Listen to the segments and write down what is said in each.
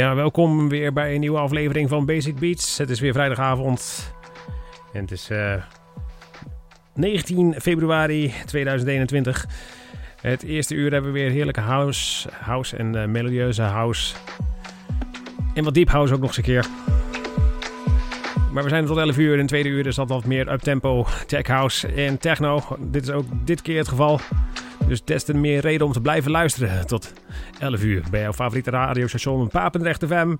Ja, welkom weer bij een nieuwe aflevering van Basic Beats. Het is weer vrijdagavond en het is uh, 19 februari 2021. Het eerste uur hebben we weer heerlijke house, house en uh, melodieuze house. En wat deep house ook nog eens een keer. Maar we zijn er tot 11 uur. In het tweede uur is dat wat meer uptempo, tech house en techno. Dit is ook dit keer het geval. Dus des te meer reden om te blijven luisteren tot 11 uur bij jouw favoriete radiostation Papendrecht FM.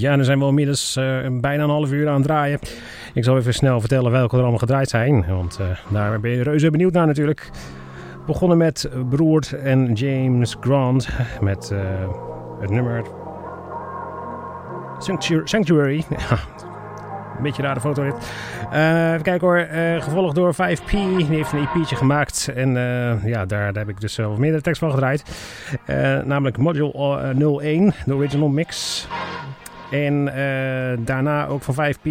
Ja, dan zijn we inmiddels uh, bijna een half uur aan het draaien. Ik zal even snel vertellen welke er allemaal gedraaid zijn. Want uh, daar ben je reuze benieuwd naar natuurlijk. Begonnen met Broert en James Grant met uh, het nummer Sanctuary. Een beetje rare foto dit. Even kijken hoor. Gevolgd door 5P. Die heeft een EP'tje gemaakt. En ja, daar, heb ik dus zelf meer de tekst van gedraaid. namelijk Module 01, de original mix. En daarna ook van 5P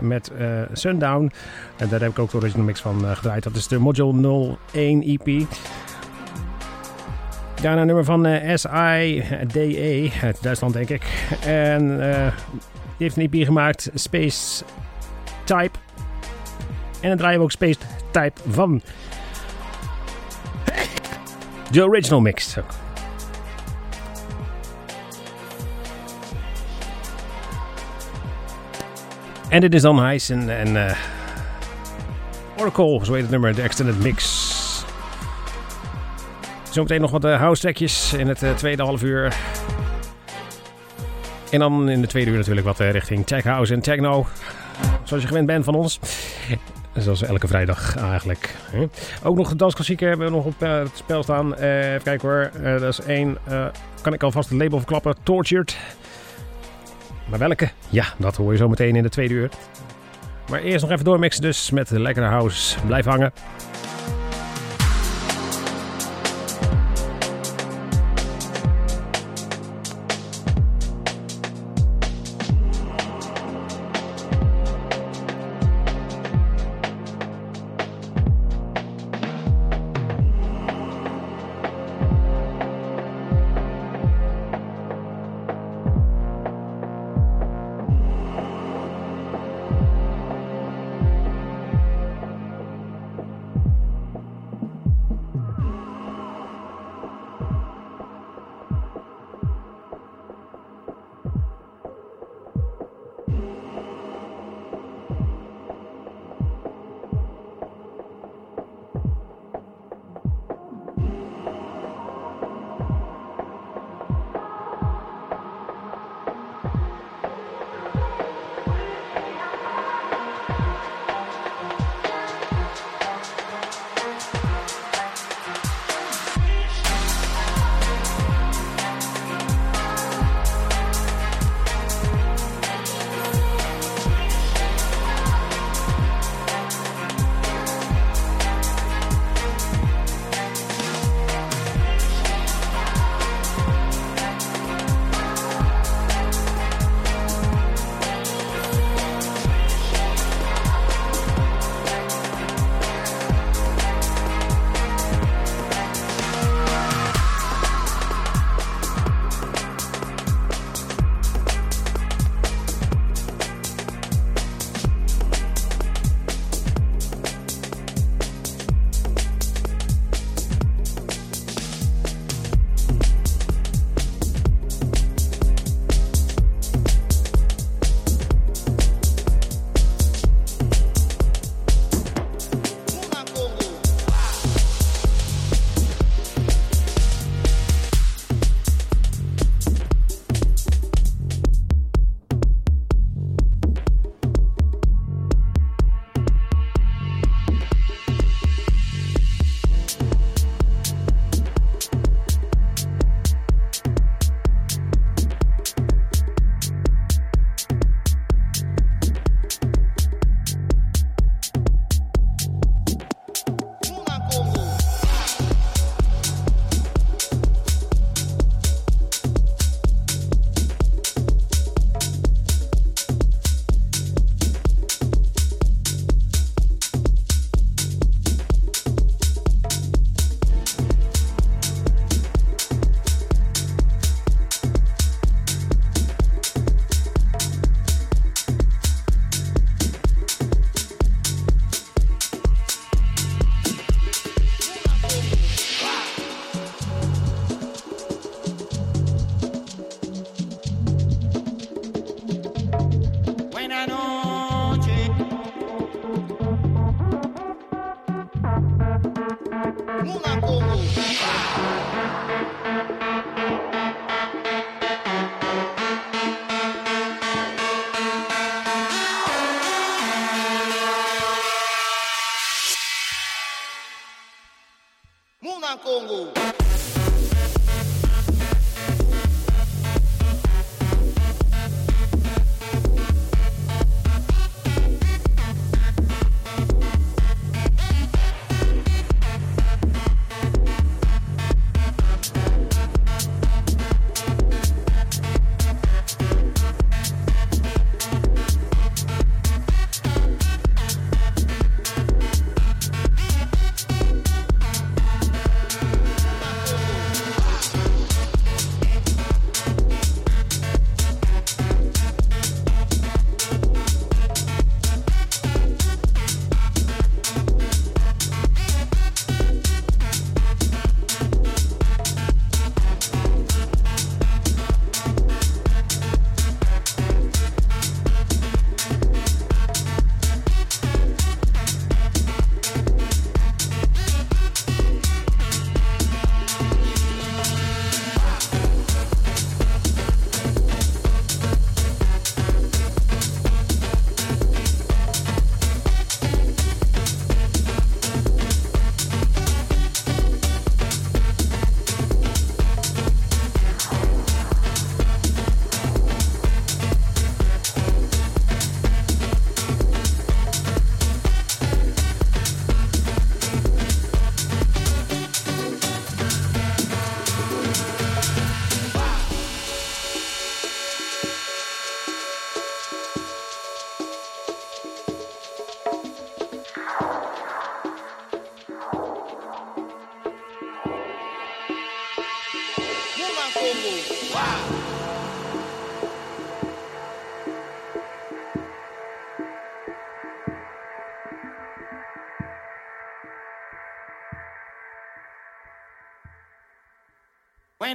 met Sundown. En daar heb ik ook de original mix van gedraaid. Dat is de Module 01 EP. Daarna een nummer van SIDE uit Duitsland, denk ik. En die heeft een EP gemaakt, Space Type. En dan draaien we ook Space Type van. De original mix. En dit is dan Heisen en uh, Oracle, zo heet het nummer, de extended mix. Zometeen nog wat uh, house trackjes in het uh, tweede half uur. En dan in de tweede uur natuurlijk wat eh, richting tech house en techno. Zoals je gewend bent van ons. Zoals elke vrijdag eigenlijk. Ook nog de hebben we nog op eh, het spel staan. Uh, even kijken hoor. dat is één. kan ik alvast het label verklappen. Tortured. Maar welke? Ja, dat hoor je zo meteen in de tweede uur. Maar eerst nog even doormixen dus met lekkere house. Blijf hangen.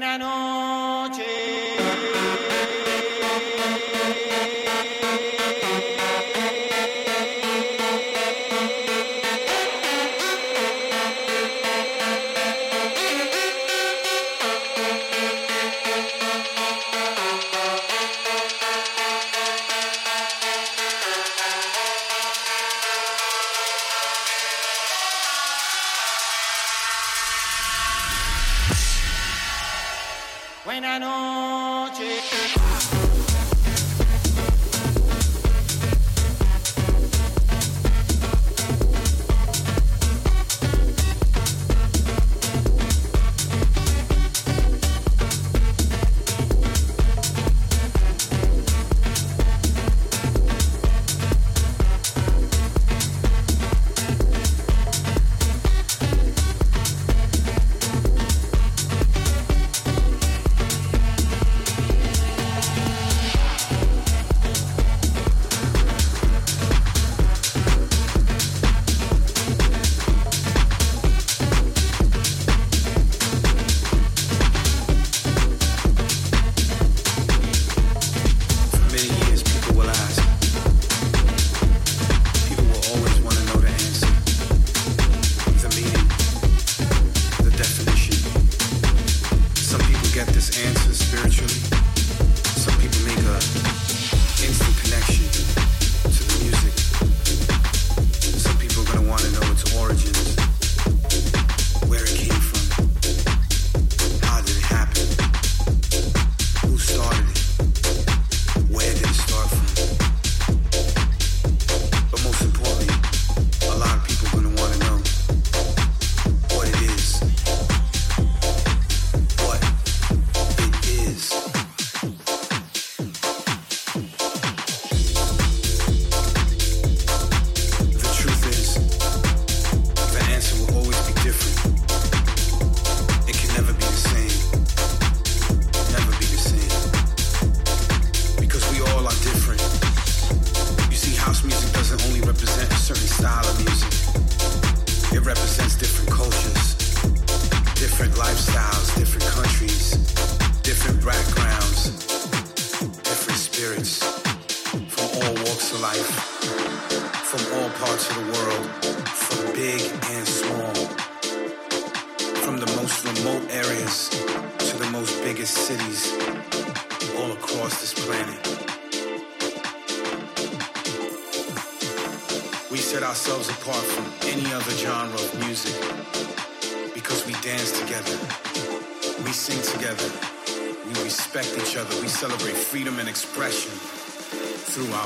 why not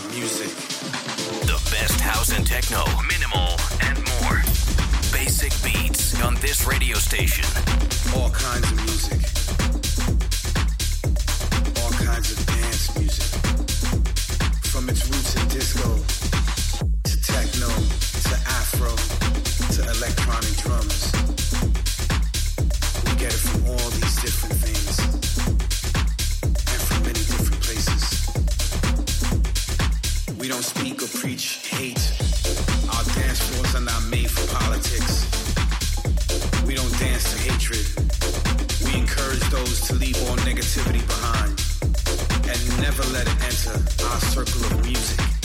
music. The best house and techno, minimal, and more. Basic beats on this radio station. let it enter our circle of music.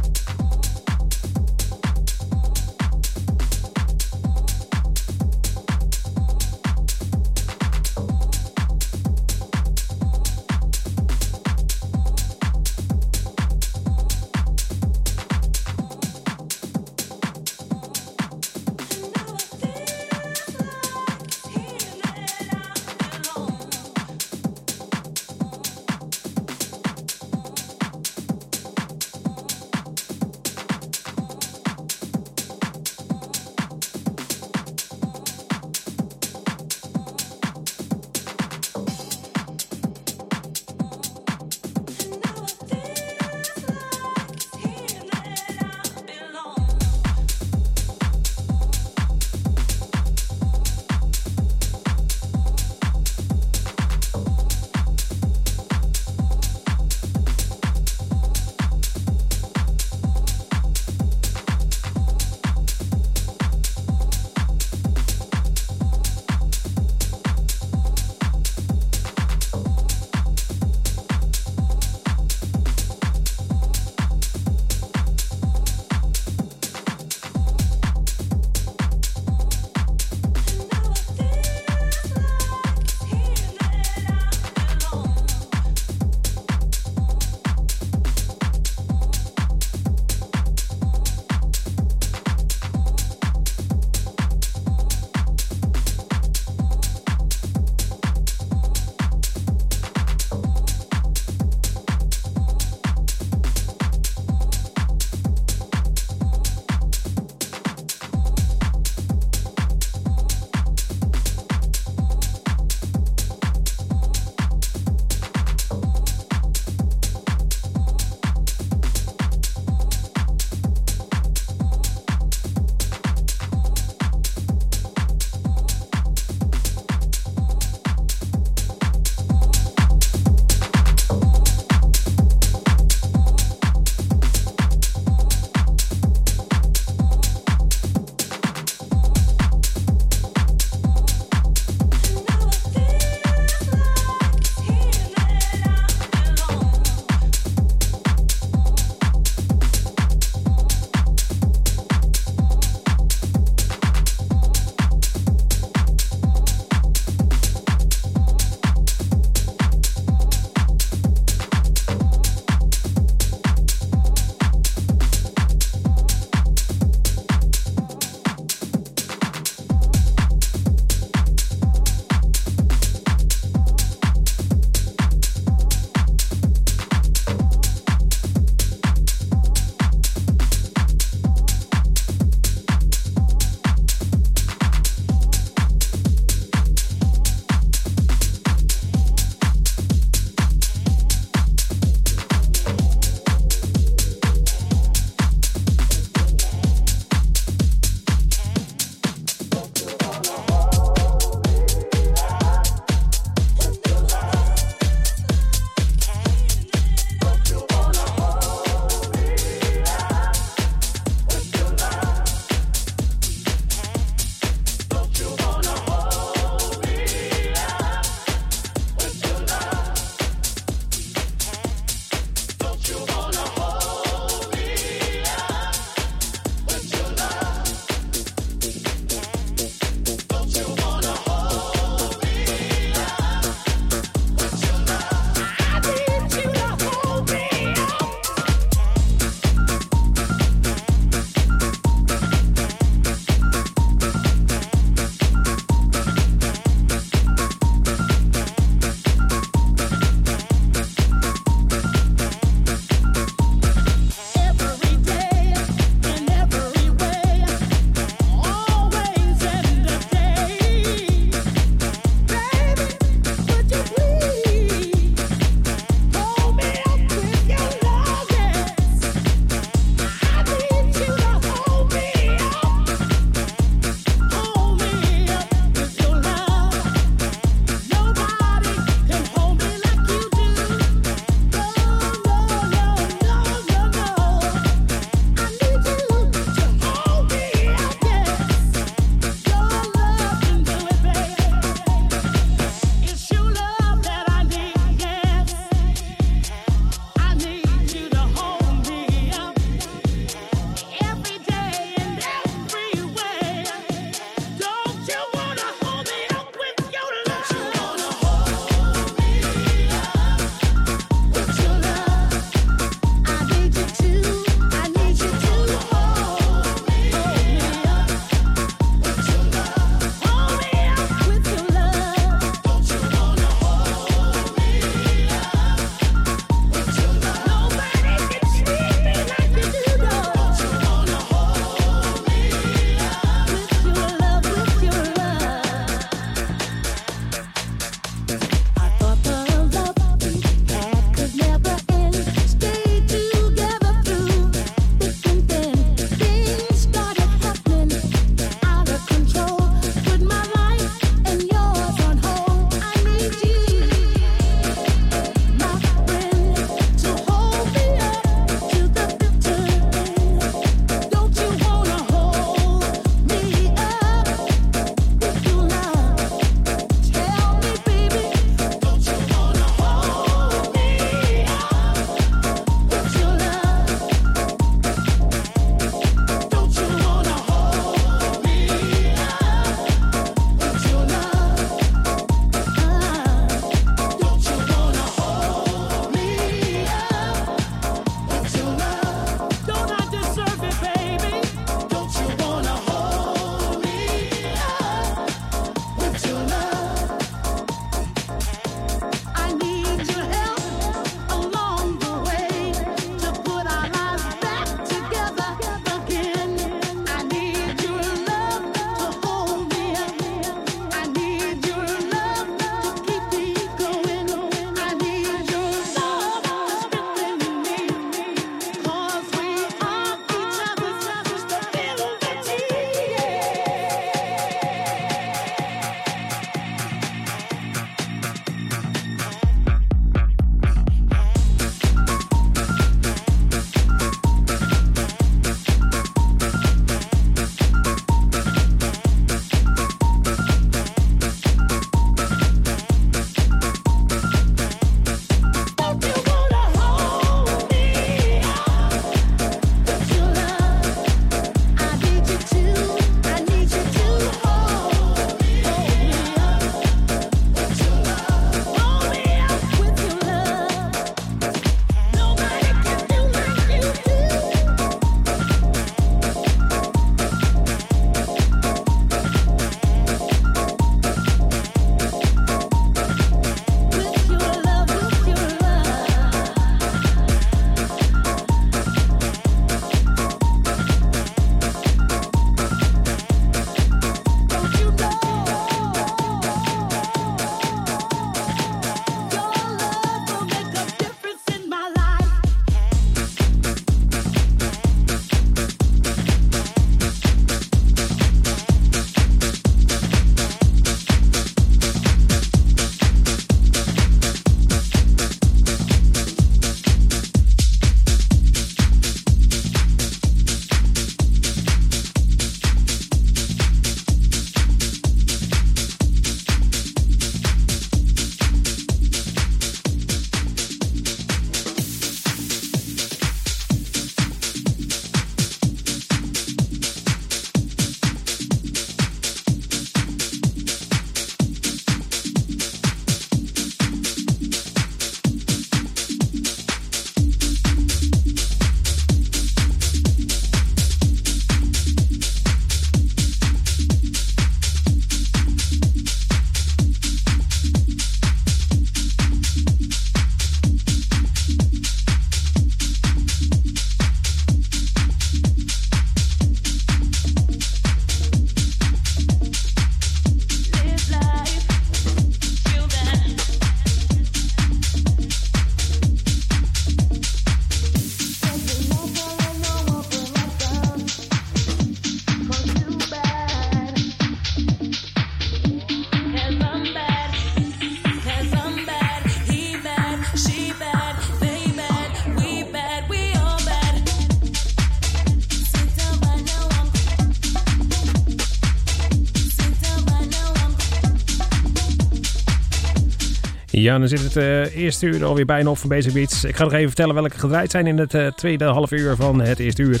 Ja, dan zit het uh, eerste uur alweer bijna op van Basic Beats. Ik ga nog even vertellen welke gedraaid zijn in het uh, tweede half uur van het eerste uur.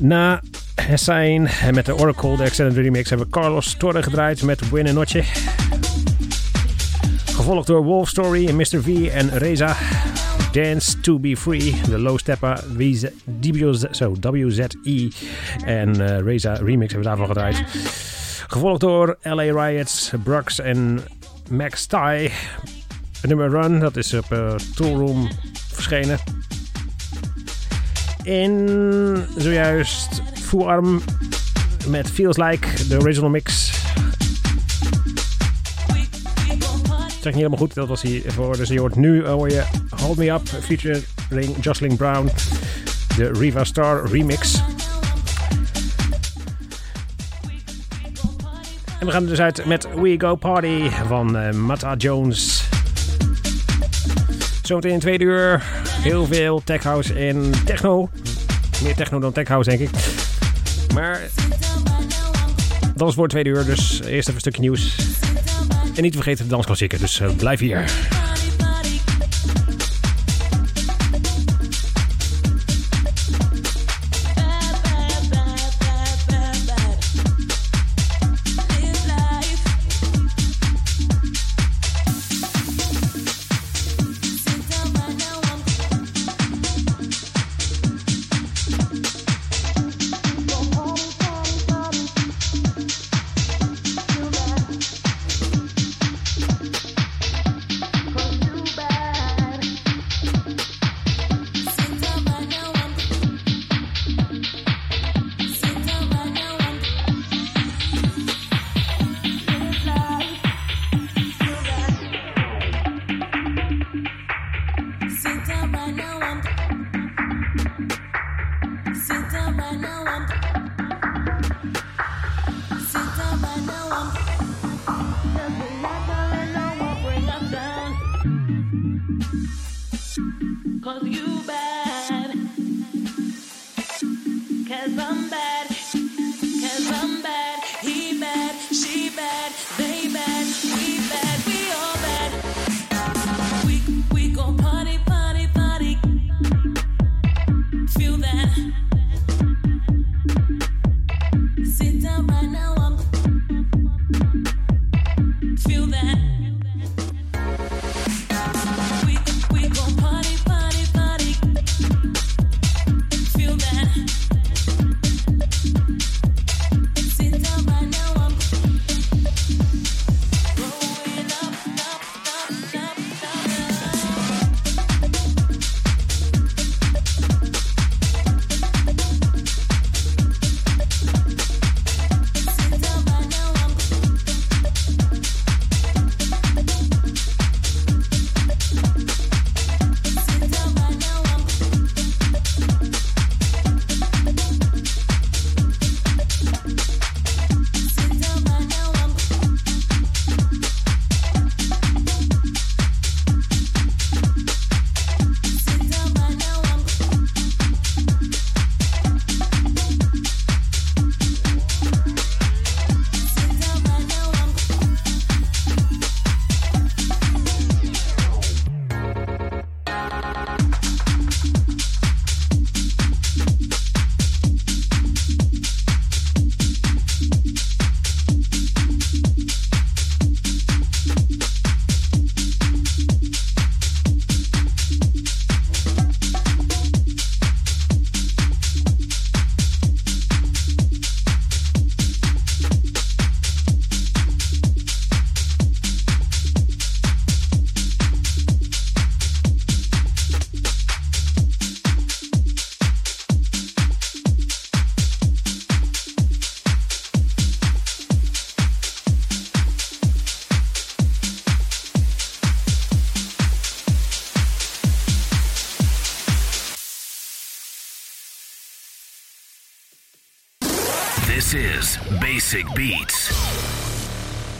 Na Hessein met de Oracle, de Extended Remix, hebben we Carlos Torre gedraaid met Win Noche. Gevolgd door Wolf Story, Mr. V en Reza. Dance to be Free, de Low Stepper, WZE en uh, Reza Remix hebben we daarvan gedraaid. Gevolgd door LA Riots, Brux en Max Ty. Nummer Run, dat is op uh, Toolroom verschenen. En zojuist Full Arm met Feels Like, de original mix. zeg niet helemaal goed, dat was hij voor. Dus je hoort nu hoor je Hold Me Up featuring Jocelyn Brown, de Riva Star remix. En we gaan er dus uit met We Go Party van uh, Mata Jones. Zometeen in tweede uur heel veel tech house en techno. Meer techno dan tech house denk ik. Maar dat is voor tweede uur, dus eerst even een stukje nieuws. En niet vergeten de dansklassieker, dus uh, blijf hier.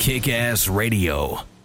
Kick Ass Radio.